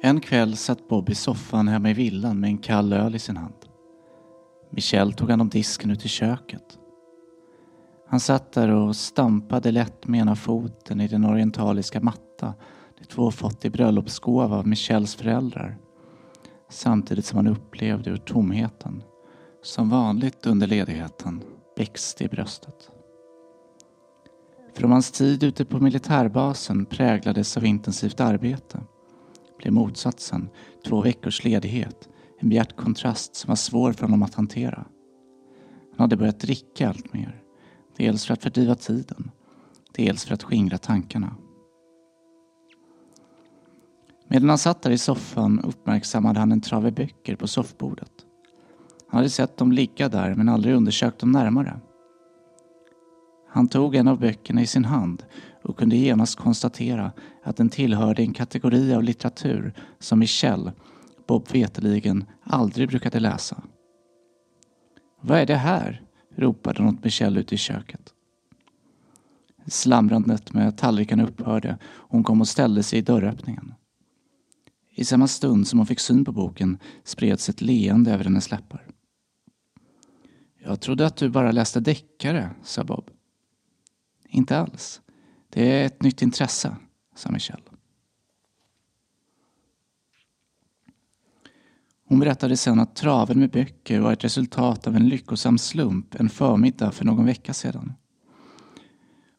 En kväll satt Bob i soffan hemma i villan med en kall öl i sin hand. Michel tog hand om disken ute i köket. Han satt där och stampade lätt med ena foten i den orientaliska matta de två fått i bröllopsgåva av Michels föräldrar. Samtidigt som han upplevde hur tomheten, som vanligt under ledigheten, växte i bröstet. För om hans tid ute på militärbasen präglades av intensivt arbete blev motsatsen, två veckors ledighet, en bjärt kontrast som var svår för honom att hantera. Han hade börjat dricka allt mer. Dels för att fördriva tiden, dels för att skingra tankarna. Medan han satt där i soffan uppmärksammade han en trave böcker på soffbordet. Han hade sett dem ligga där men aldrig undersökt dem närmare. Han tog en av böckerna i sin hand och kunde genast konstatera att den tillhörde en kategori av litteratur som Michel, Bob veteligen, aldrig brukade läsa. Vad är det här? ropade hon åt Michel ute i köket. Slamrandet med tallriken upphörde och hon kom och ställde sig i dörröppningen. I samma stund som hon fick syn på boken spreds ett leende över hennes läppar. Jag trodde att du bara läste deckare, sa Bob. Inte alls. Det är ett nytt intresse, sa Michelle. Hon berättade sen att traven med böcker var ett resultat av en lyckosam slump en förmiddag för någon vecka sedan.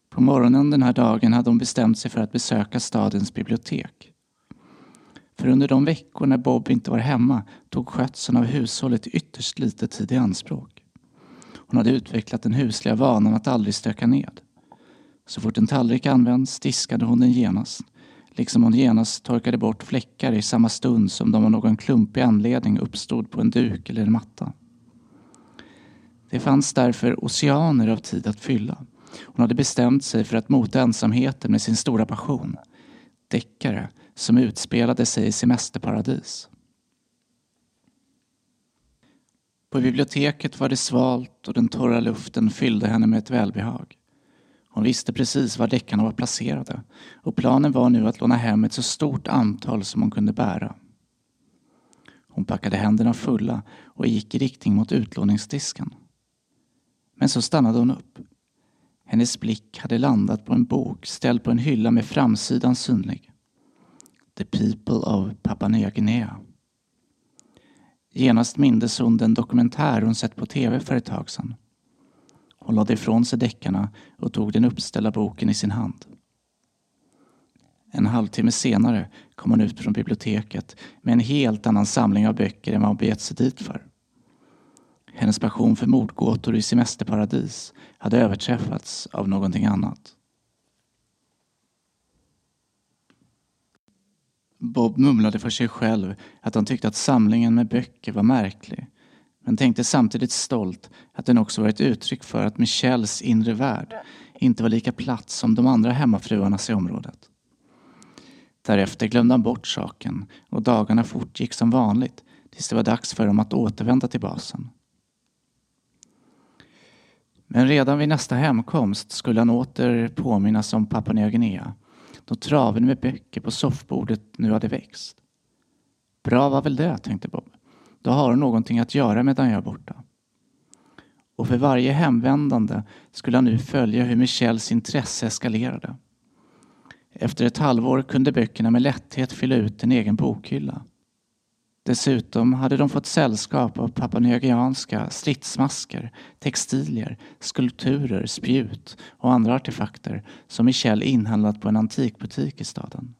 På morgonen den här dagen hade hon bestämt sig för att besöka stadens bibliotek. För under de veckor när Bob inte var hemma tog skötseln av hushållet ytterst lite tid i anspråk. Hon hade utvecklat den husliga vanan att aldrig stöka ned. Så fort en tallrik används diskade hon den genast, liksom hon genast torkade bort fläckar i samma stund som de av någon klumpig anledning uppstod på en duk eller en matta. Det fanns därför oceaner av tid att fylla. Hon hade bestämt sig för att mota ensamheten med sin stora passion. Deckare som utspelade sig i semesterparadis. På biblioteket var det svalt och den torra luften fyllde henne med ett välbehag. Hon visste precis var deckarna var placerade och planen var nu att låna hem ett så stort antal som hon kunde bära. Hon packade händerna fulla och gick i riktning mot utlåningsdisken. Men så stannade hon upp. Hennes blick hade landat på en bok ställd på en hylla med framsidan synlig. The People of Papua Nya Guinea. Genast mindes hon den dokumentär hon sett på tv för ett tag sedan. Hon lade ifrån sig deckarna och tog den uppställda boken i sin hand. En halvtimme senare kom hon ut från biblioteket med en helt annan samling av böcker än vad hon begett sig dit för. Hennes passion för mordgåtor i semesterparadis hade överträffats av någonting annat. Bob mumlade för sig själv att han tyckte att samlingen med böcker var märklig men tänkte samtidigt stolt att den också var ett uttryck för att Michelles inre värld inte var lika platt som de andra hemmafruarnas i området. Därefter glömde han bort saken och dagarna fortgick som vanligt tills det var dags för dem att återvända till basen. Men redan vid nästa hemkomst skulle han åter påminnas om Papua Nya Guinea då traven med böcker på soffbordet nu hade växt. Bra var väl det, tänkte Bob. Då har hon någonting att göra medan jag är borta. Och för varje hemvändande skulle han nu följa hur Michels intresse eskalerade. Efter ett halvår kunde böckerna med lätthet fylla ut en egen bokhylla. Dessutom hade de fått sällskap av papuanyagianska stridsmasker, textilier, skulpturer, spjut och andra artefakter som Michel inhandlat på en antikbutik i staden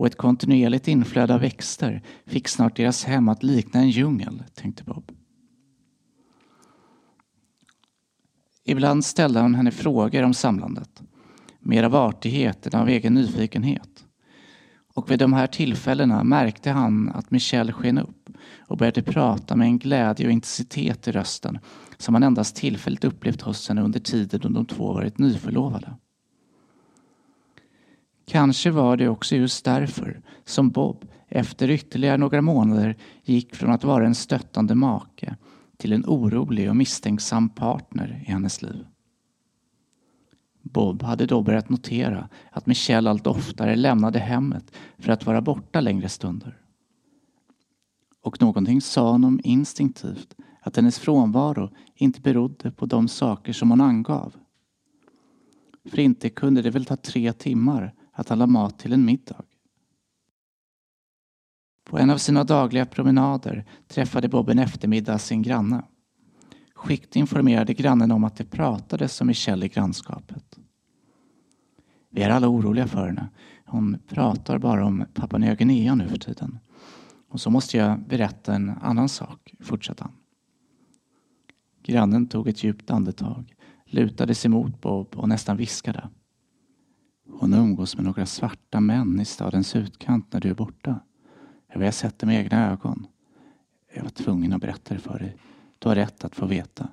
och ett kontinuerligt inflöde av växter fick snart deras hem att likna en djungel, tänkte Bob. Ibland ställde han henne frågor om samlandet, mer av artighet än av egen nyfikenhet. Och vid de här tillfällena märkte han att Michelle sken upp och började prata med en glädje och intensitet i rösten som han endast tillfälligt upplevt hos henne under tiden då de två varit nyförlovade. Kanske var det också just därför som Bob efter ytterligare några månader gick från att vara en stöttande make till en orolig och misstänksam partner i hennes liv. Bob hade då börjat notera att Michelle allt oftare lämnade hemmet för att vara borta längre stunder. Och någonting sa honom instinktivt att hennes frånvaro inte berodde på de saker som hon angav. För inte kunde det väl ta tre timmar att han la mat till en middag. På en av sina dagliga promenader träffade Bob en eftermiddag sin granne. Skickt informerade grannen om att det pratades om Michelle i grannskapet. Vi är alla oroliga för henne. Hon pratar bara om Papua Nya Guinea nu för tiden. Och så måste jag berätta en annan sak, fortsatte han. Grannen tog ett djupt andetag, lutade sig mot Bob och nästan viskade. Hon umgås med några svarta män i stadens utkant när du är borta. Jag har sett det med egna ögon. Jag var tvungen att berätta det för dig. Du har rätt att få veta.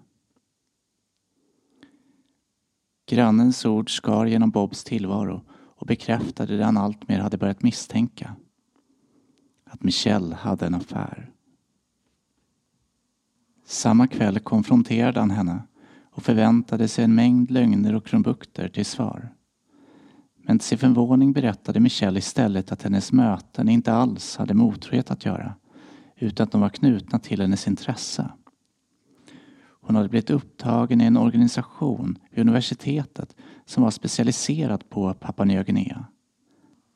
Grannens ord skar genom Bobs tillvaro och bekräftade det han alltmer hade börjat misstänka. Att Michelle hade en affär. Samma kväll konfronterade han henne och förväntade sig en mängd lögner och krumbukter till svar. Men till sin förvåning berättade Michelle istället att hennes möten inte alls hade med otrohet att göra utan att de var knutna till hennes intresse. Hon hade blivit upptagen i en organisation vid universitetet som var specialiserad på Papua Nya Guinea.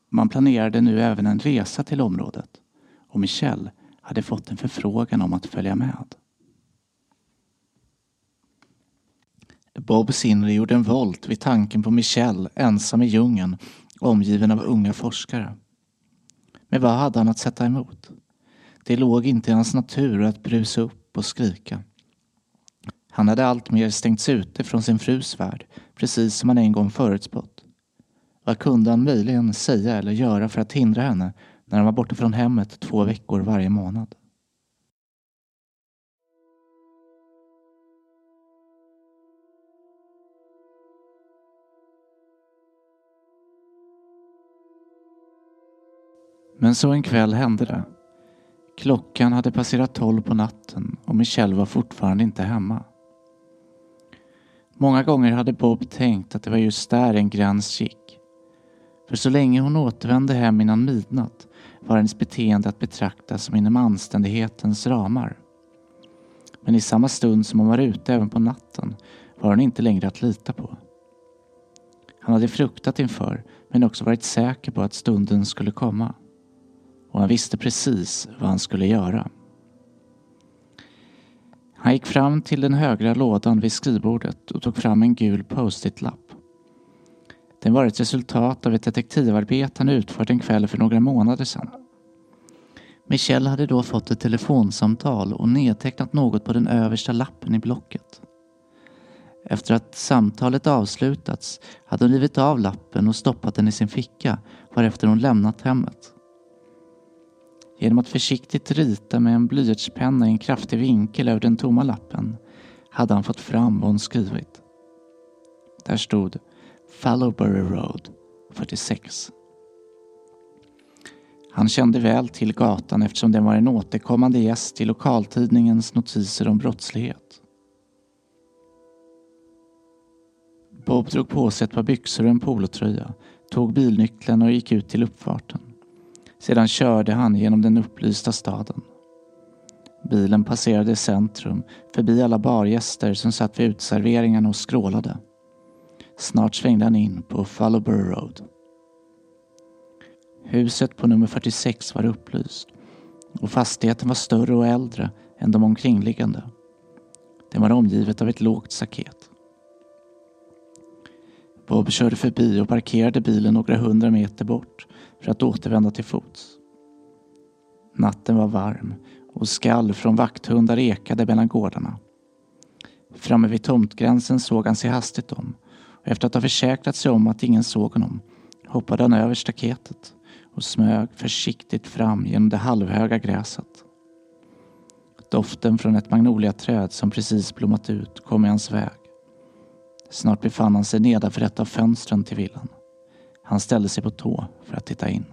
Man planerade nu även en resa till området och Michelle hade fått en förfrågan om att följa med. Bobs inre gjorde en volt vid tanken på Michelle ensam i djungeln omgiven av unga forskare. Men vad hade han att sätta emot? Det låg inte i hans natur att brusa upp och skrika. Han hade alltmer stängts ute från sin frus värld, precis som han en gång förutspått. Vad kunde han möjligen säga eller göra för att hindra henne när han var borta från hemmet två veckor varje månad? Men så en kväll hände det. Klockan hade passerat tolv på natten och Michelle var fortfarande inte hemma. Många gånger hade Bob tänkt att det var just där en gräns gick. För så länge hon återvände hem innan midnatt var hennes beteende att betrakta som inom anständighetens ramar. Men i samma stund som hon var ute även på natten var hon inte längre att lita på. Han hade fruktat inför, men också varit säker på att stunden skulle komma. Och han visste precis vad han skulle göra. Han gick fram till den högra lådan vid skrivbordet och tog fram en gul post-it-lapp. Den var ett resultat av ett detektivarbete han utfört en kväll för några månader sedan. Michelle hade då fått ett telefonsamtal och nedtecknat något på den översta lappen i blocket. Efter att samtalet avslutats hade hon rivit av lappen och stoppat den i sin ficka varefter hon lämnat hemmet. Genom att försiktigt rita med en blyertspenna i en kraftig vinkel över den tomma lappen hade han fått fram vad hon skrivit. Där stod Fallowbury Road 46. Han kände väl till gatan eftersom den var en återkommande gäst i lokaltidningens notiser om brottslighet. Bob drog på sig ett par byxor och en polotröja, tog bilnyckeln och gick ut till uppfarten. Sedan körde han genom den upplysta staden. Bilen passerade centrum, förbi alla bargäster som satt vid utserveringarna och skrålade. Snart svängde han in på Fallowborough Road. Huset på nummer 46 var upplyst och fastigheten var större och äldre än de omkringliggande. Den var omgivet av ett lågt staket. Bob körde förbi och parkerade bilen några hundra meter bort för att återvända till fots. Natten var varm och skall från vakthundar ekade mellan gårdarna. Framme vid tomtgränsen såg han sig hastigt om och efter att ha försäkrat sig om att ingen såg honom hoppade han över staketet och smög försiktigt fram genom det halvhöga gräset. Doften från ett magnoliaträd som precis blommat ut kom i hans väg. Snart befann han sig nedanför ett av fönstren till villan. Han ställde sig på tå för att titta in.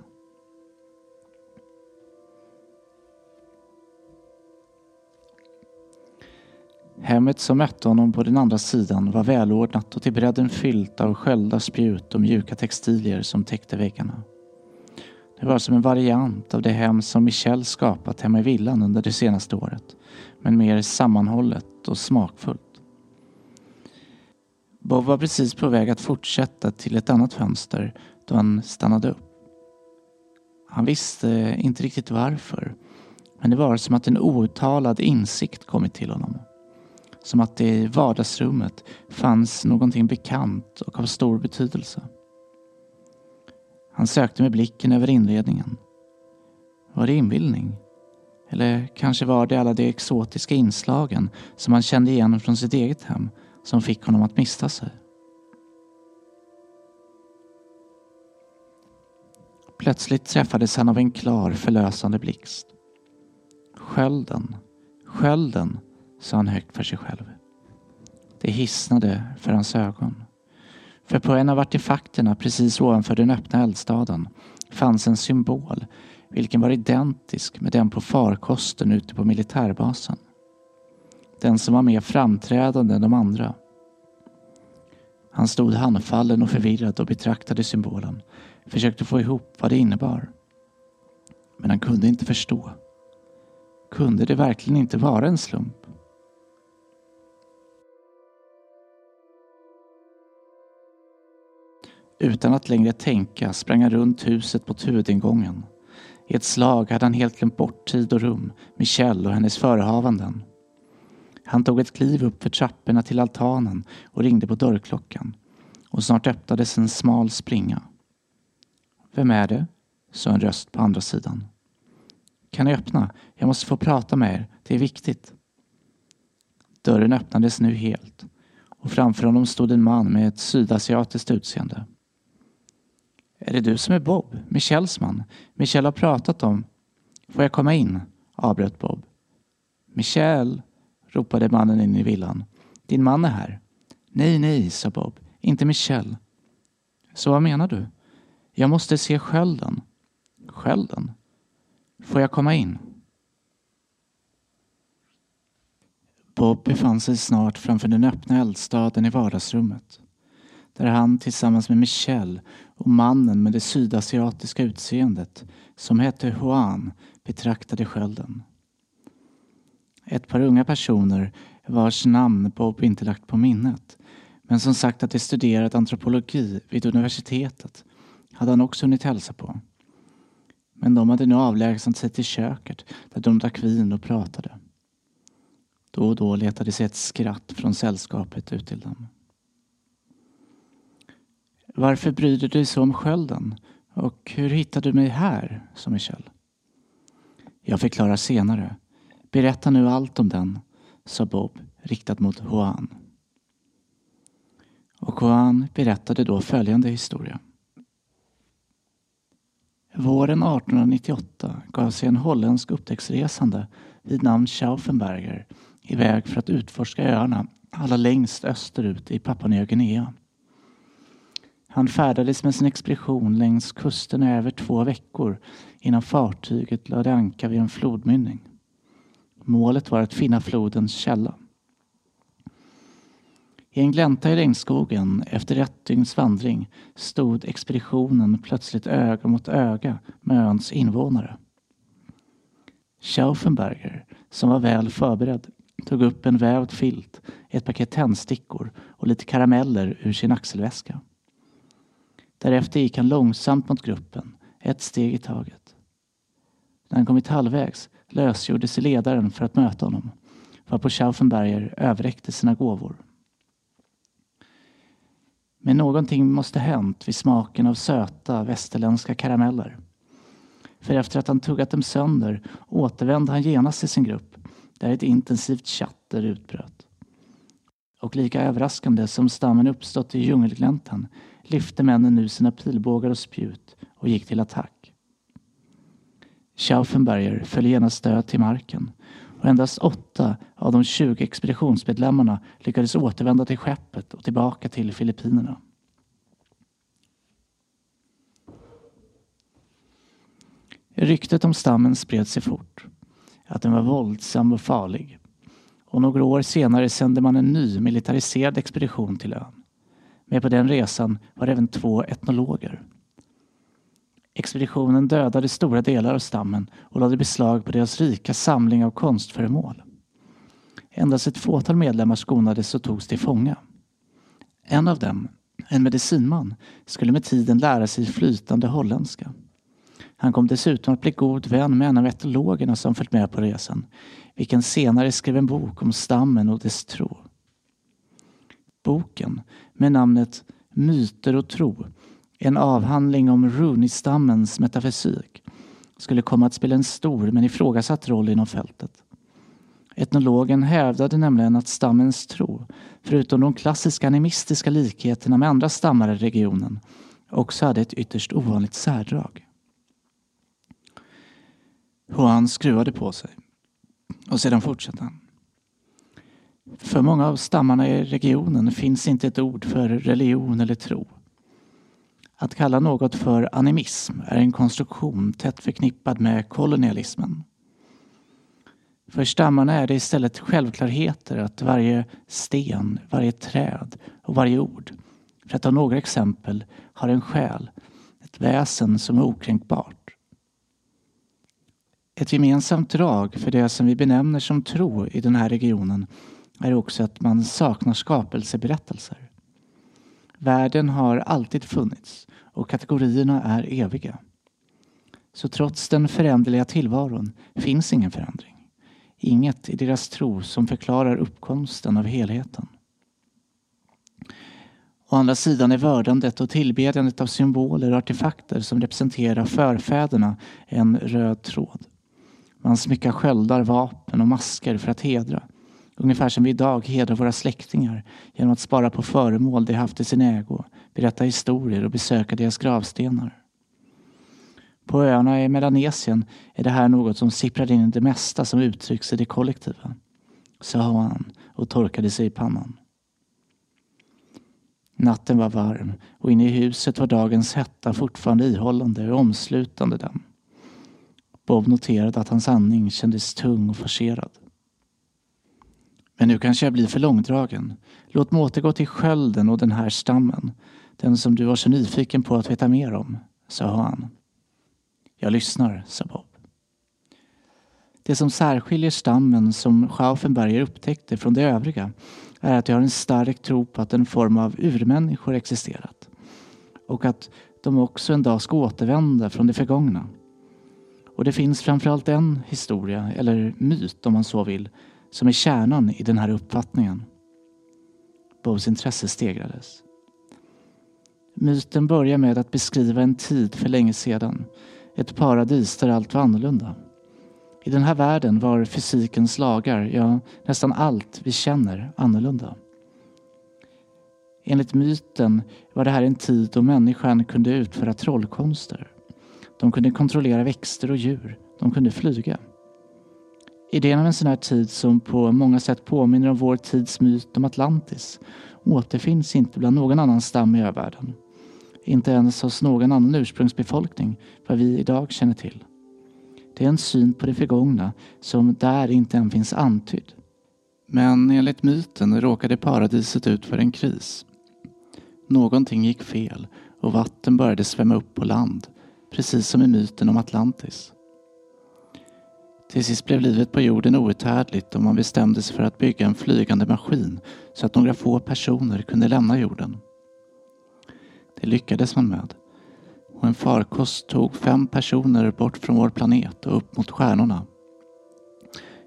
Hemmet som mötte honom på den andra sidan var välordnat och till bredden fyllt av sköljda spjut och mjuka textilier som täckte väggarna. Det var som en variant av det hem som Michel skapat hemma i villan under det senaste året, men mer sammanhållet och smakfullt. Bob var precis på väg att fortsätta till ett annat fönster då han stannade upp. Han visste inte riktigt varför, men det var som att en outtalad insikt kommit till honom. Som att det i vardagsrummet fanns någonting bekant och av stor betydelse. Han sökte med blicken över inredningen. Var det inbildning? Eller kanske var det alla de exotiska inslagen som han kände igen från sitt eget hem som fick honom att mista sig. Plötsligt träffades han av en klar förlösande blixt. Skölden, skölden, sa han högt för sig själv. Det hisnade för hans ögon. För på en av artefakterna precis ovanför den öppna eldstaden fanns en symbol vilken var identisk med den på farkosten ute på militärbasen. Den som var mer framträdande än de andra. Han stod handfallen och förvirrad och betraktade symbolen. Försökte få ihop vad det innebar. Men han kunde inte förstå. Kunde det verkligen inte vara en slump? Utan att längre tänka sprang han runt huset mot huvudingången. I ett slag hade han helt glömt bort tid och rum, Michelle och hennes förehavanden. Han tog ett kliv upp för trapporna till altanen och ringde på dörrklockan. Och snart öppnades en smal springa. Vem är det? sa en röst på andra sidan. Kan ni öppna? Jag måste få prata med er. Det är viktigt. Dörren öppnades nu helt och framför honom stod en man med ett sydasiatiskt utseende. Är det du som är Bob, Michels man? Michel har pratat om... Får jag komma in? avbröt Bob. Michel, ropade mannen in i villan. Din man är här. Nej, nej, sa Bob. Inte Michelle. Så vad menar du? Jag måste se skölden. Skölden? Får jag komma in? Bob befann sig snart framför den öppna eldstaden i vardagsrummet. Där han tillsammans med Michelle och mannen med det sydasiatiska utseendet som hette Juan betraktade skölden. Ett par unga personer vars namn Bob inte lagt på minnet men som sagt att de studerat antropologi vid universitetet hade han också hunnit hälsa på. Men de hade nu avlägsnat sig till köket där de drack vin och pratade. Då och då letade sig ett skratt från sällskapet ut till dem. Varför bryr du dig så om skölden? Och hur hittade du mig här? sa Michel. Jag förklarar senare. Berätta nu allt om den, sa Bob riktat mot Juan. Och Juan berättade då följande historia. Våren 1898 gav sig en holländsk upptäcktsresande vid namn Schauffenberger iväg för att utforska öarna allra längst österut i Papua Nya Guinea. Han färdades med sin expedition längs kusten i över två veckor innan fartyget lade anka vid en flodmynning. Målet var att finna flodens källa. I en glänta i regnskogen efter ett dygns vandring stod expeditionen plötsligt öga mot öga med öns invånare. Schauffenberger, som var väl förberedd, tog upp en vävd filt, ett paket tändstickor och lite karameller ur sin axelväska. Därefter gick han långsamt mot gruppen, ett steg i taget. När han kommit halvvägs lösgjorde sig ledaren för att möta honom, varpå Schauffenberger överräckte sina gåvor. Men någonting måste hänt vid smaken av söta västerländska karameller. För efter att han tuggat dem sönder återvände han genast till sin grupp där ett intensivt chatter utbröt. Och lika överraskande som stammen uppstått i djungelgläntan lyfte männen nu sina pilbågar och spjut och gick till attack. Schauffenberger föll genast död till marken och endast åtta av de 20 expeditionsmedlemmarna lyckades återvända till skeppet och tillbaka till Filippinerna. Ryktet om stammen spred sig fort. Att den var våldsam och farlig. och några år senare sände man en ny militariserad expedition till ön. Med på den resan var även två etnologer. Expeditionen dödade stora delar av stammen och lade beslag på deras rika samling av konstföremål. Endast ett fåtal medlemmar skonades och togs till fånga. En av dem, en medicinman, skulle med tiden lära sig flytande holländska. Han kom dessutom att bli god vän med en av etologerna som följt med på resan, vilken senare skrev en bok om stammen och dess tro. Boken, med namnet Myter och tro, en avhandling om Rooney-stammens metafysik, skulle komma att spela en stor men ifrågasatt roll inom fältet. Etnologen hävdade nämligen att stammens tro, förutom de klassiska animistiska likheterna med andra stammar i regionen, också hade ett ytterst ovanligt särdrag. Juan skruvade på sig. Och sedan fortsatte han. För många av stammarna i regionen finns inte ett ord för religion eller tro. Att kalla något för animism är en konstruktion tätt förknippad med kolonialismen. För stammarna är det istället självklarheter att varje sten, varje träd och varje ord, för att ta några exempel, har en själ, ett väsen som är okränkbart. Ett gemensamt drag för det som vi benämner som tro i den här regionen är också att man saknar skapelseberättelser. Världen har alltid funnits och kategorierna är eviga. Så trots den föränderliga tillvaron finns ingen förändring. Inget i deras tro som förklarar uppkomsten av helheten. Å andra sidan är vördandet och tillbedjandet av symboler och artefakter som representerar förfäderna en röd tråd. Man smyckar sköldar, vapen och masker för att hedra. Ungefär som vi idag hedrar våra släktingar genom att spara på föremål de haft i sin ägo, berätta historier och besöka deras gravstenar. På öarna i Melanesien är det här något som sipprar in i det mesta som uttrycks i det kollektiva. Sa han och torkade sig i pannan. Natten var varm och inne i huset var dagens hetta fortfarande ihållande och omslutande dem. Bob noterade att hans andning kändes tung och forcerad. Men nu kanske jag blir för långdragen. Låt mig återgå till skölden och den här stammen. Den som du var så nyfiken på att veta mer om, sa han. Jag lyssnar, sa Bob. Det som särskiljer stammen som Schauffenberger upptäckte från de övriga är att de har en stark tro på att en form av urmänniskor existerat och att de också en dag ska återvända från det förgångna. Och det finns framförallt en historia, eller myt om man så vill, som är kärnan i den här uppfattningen. Bows intresse stegrades. Myten börjar med att beskriva en tid för länge sedan. Ett paradis där allt var annorlunda. I den här världen var fysikens lagar, ja nästan allt vi känner, annorlunda. Enligt myten var det här en tid då människan kunde utföra trollkonster. De kunde kontrollera växter och djur. De kunde flyga. Idén om en sån här tid som på många sätt påminner om vår tids myt om Atlantis återfinns inte bland någon annan stam i övärlden. Inte ens hos någon annan ursprungsbefolkning vad vi idag känner till. Det är en syn på det förgångna som där inte än finns antydd. Men enligt myten råkade paradiset ut för en kris. Någonting gick fel och vatten började svämma upp på land precis som i myten om Atlantis. Till sist blev livet på jorden outhärdligt och man bestämde sig för att bygga en flygande maskin så att några få personer kunde lämna jorden. Det lyckades man med. Och en farkost tog fem personer bort från vår planet och upp mot stjärnorna.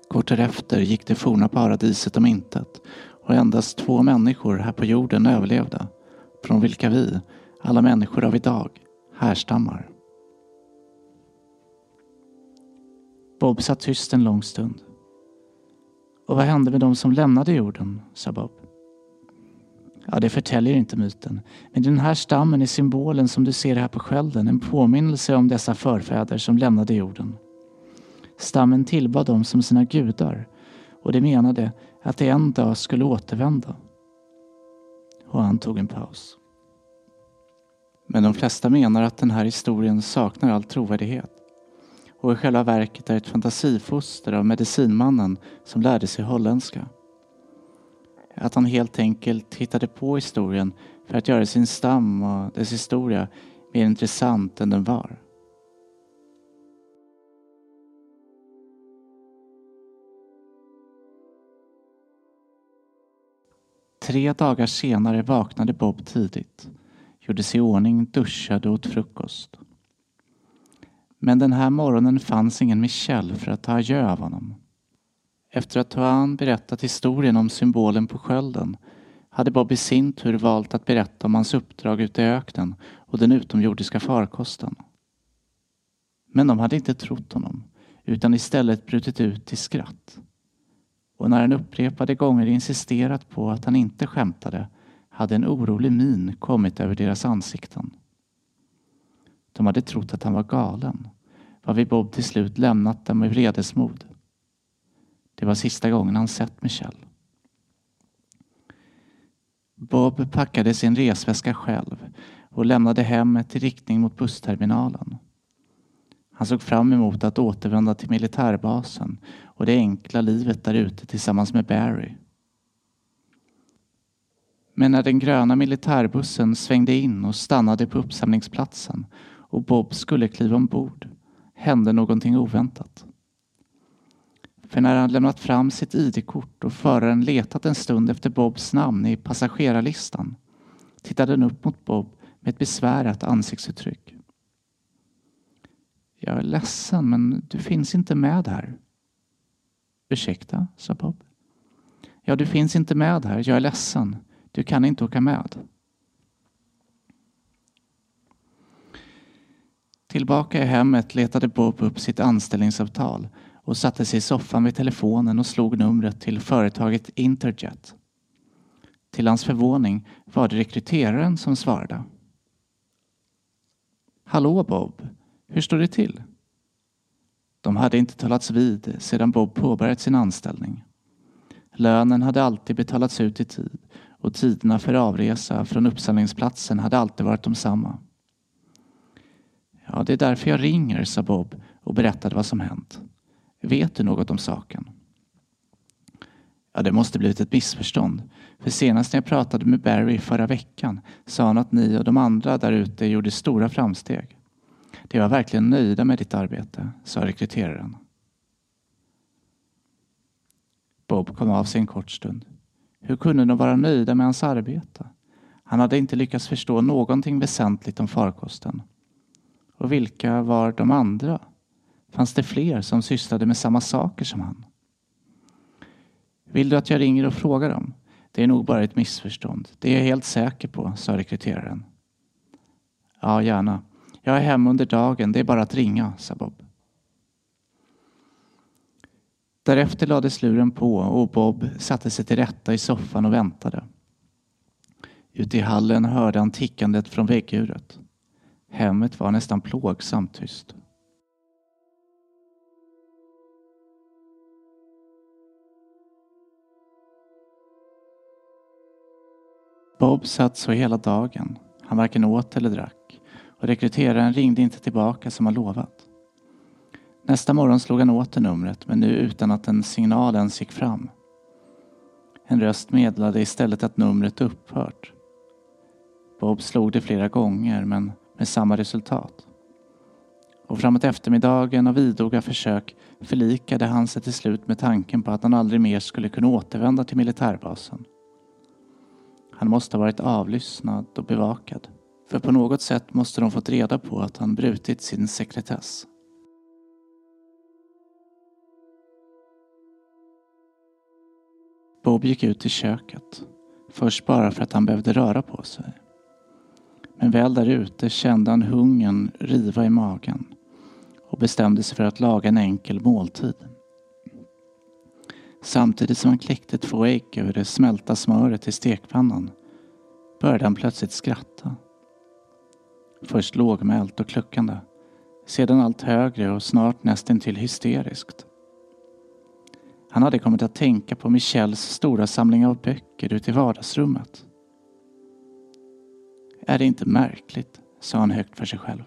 Kort därefter gick det forna paradiset om intet och endast två människor här på jorden överlevde, från vilka vi, alla människor av idag, härstammar. Bob satt tyst en lång stund. Och vad hände med de som lämnade jorden? sa Bob. Ja, det förtäljer inte myten. Men den här stammen är symbolen som du ser här på skölden. En påminnelse om dessa förfäder som lämnade jorden. Stammen tillbad dem som sina gudar och de menade att de en dag skulle återvända. Och han tog en paus. Men de flesta menar att den här historien saknar all trovärdighet och i själva verket är ett fantasifoster av medicinmannen som lärde sig holländska. att han helt enkelt hittade på historien för att göra sin stam och dess historia mer intressant än den var. Tre dagar senare vaknade Bob tidigt, gjorde sig i ordning, duschade och åt frukost. Men den här morgonen fanns ingen Michelle för att ta adjö av honom. Efter att Toan berättat historien om symbolen på skölden hade Bob i sin tur valt att berätta om hans uppdrag ute i öknen och den utomjordiska farkosten. Men de hade inte trott honom utan istället brutit ut i skratt. Och när han upprepade gånger insisterat på att han inte skämtade hade en orolig min kommit över deras ansikten. De hade trott att han var galen, varvid Bob till slut lämnat dem i vredesmod. Det var sista gången han sett Michelle. Bob packade sin resväska själv och lämnade hemmet i riktning mot bussterminalen. Han såg fram emot att återvända till militärbasen och det enkla livet där ute tillsammans med Barry. Men när den gröna militärbussen svängde in och stannade på uppsamlingsplatsen och Bob skulle kliva ombord hände någonting oväntat. För när han lämnat fram sitt ID-kort och föraren letat en stund efter Bobs namn i passagerarlistan tittade han upp mot Bob med ett besvärat ansiktsuttryck. Jag är ledsen, men du finns inte med här. Ursäkta, sa Bob. Ja, du finns inte med här. Jag är ledsen. Du kan inte åka med. Tillbaka i hemmet letade Bob upp sitt anställningsavtal och satte sig i soffan vid telefonen och slog numret till företaget Interjet. Till hans förvåning var det rekryteraren som svarade. Hallå Bob, hur står det till? De hade inte talats vid sedan Bob påbörjat sin anställning. Lönen hade alltid betalats ut i tid och tiderna för avresa från uppsamlingsplatsen hade alltid varit de samma. Ja, det är därför jag ringer, sa Bob och berättade vad som hänt. Vet du något om saken? Ja, det måste blivit ett missförstånd. För senast när jag pratade med Barry förra veckan sa han att ni och de andra där ute gjorde stora framsteg. De var verkligen nöjda med ditt arbete, sa rekryteraren. Bob kom av sig en kort stund. Hur kunde de vara nöjda med hans arbete? Han hade inte lyckats förstå någonting väsentligt om farkosten. Och vilka var de andra? Fanns det fler som sysslade med samma saker som han? Vill du att jag ringer och frågar dem? Det är nog bara ett missförstånd. Det är jag helt säker på, sa rekryteraren. Ja, gärna. Jag är hemma under dagen. Det är bara att ringa, sa Bob. Därefter lades luren på och Bob satte sig till rätta i soffan och väntade. Ute i hallen hörde han tickandet från vägguret. Hemmet var nästan plågsamt tyst. Bob satt så hela dagen. Han varken åt eller drack och rekryteraren ringde inte tillbaka som han lovat. Nästa morgon slog han åter numret men nu utan att en signal ens gick fram. En röst meddelade istället att numret upphört. Bob slog det flera gånger men med samma resultat. Och framåt eftermiddagen av idoga försök förlikade han sig till slut med tanken på att han aldrig mer skulle kunna återvända till militärbasen. Han måste ha varit avlyssnad och bevakad. För på något sätt måste de fått reda på att han brutit sin sekretess. Bob gick ut i köket. Först bara för att han behövde röra på sig. Men väl där ute kände han hungern riva i magen och bestämde sig för att laga en enkel måltid. Samtidigt som han kläckte två ägg över det smälta smöret i stekpannan började han plötsligt skratta. Först lågmält och kluckande, sedan allt högre och snart nästintill hysteriskt. Han hade kommit att tänka på Michels stora samling av böcker ute i vardagsrummet. Är det inte märkligt, sa han högt för sig själv,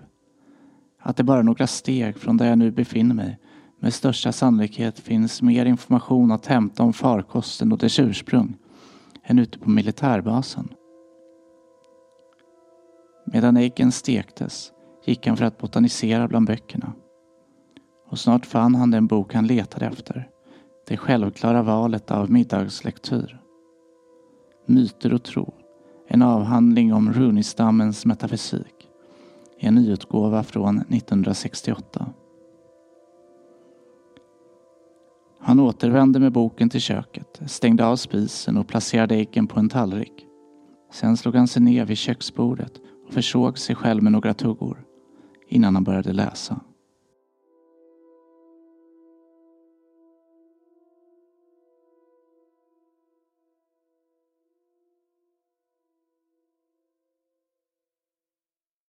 att det bara några steg från där jag nu befinner mig med största sannolikhet finns mer information att hämta om farkosten och dess ursprung än ute på militärbasen. Medan äggen stektes gick han för att botanisera bland böckerna. Och snart fann han den bok han letade efter. Det självklara valet av middagslektyr. Myter och tro. En avhandling om runistammens metafysik. I en nyutgåva från 1968. Han återvände med boken till köket, stängde av spisen och placerade äggen på en tallrik. Sen slog han sig ner vid köksbordet och försåg sig själv med några tuggor innan han började läsa.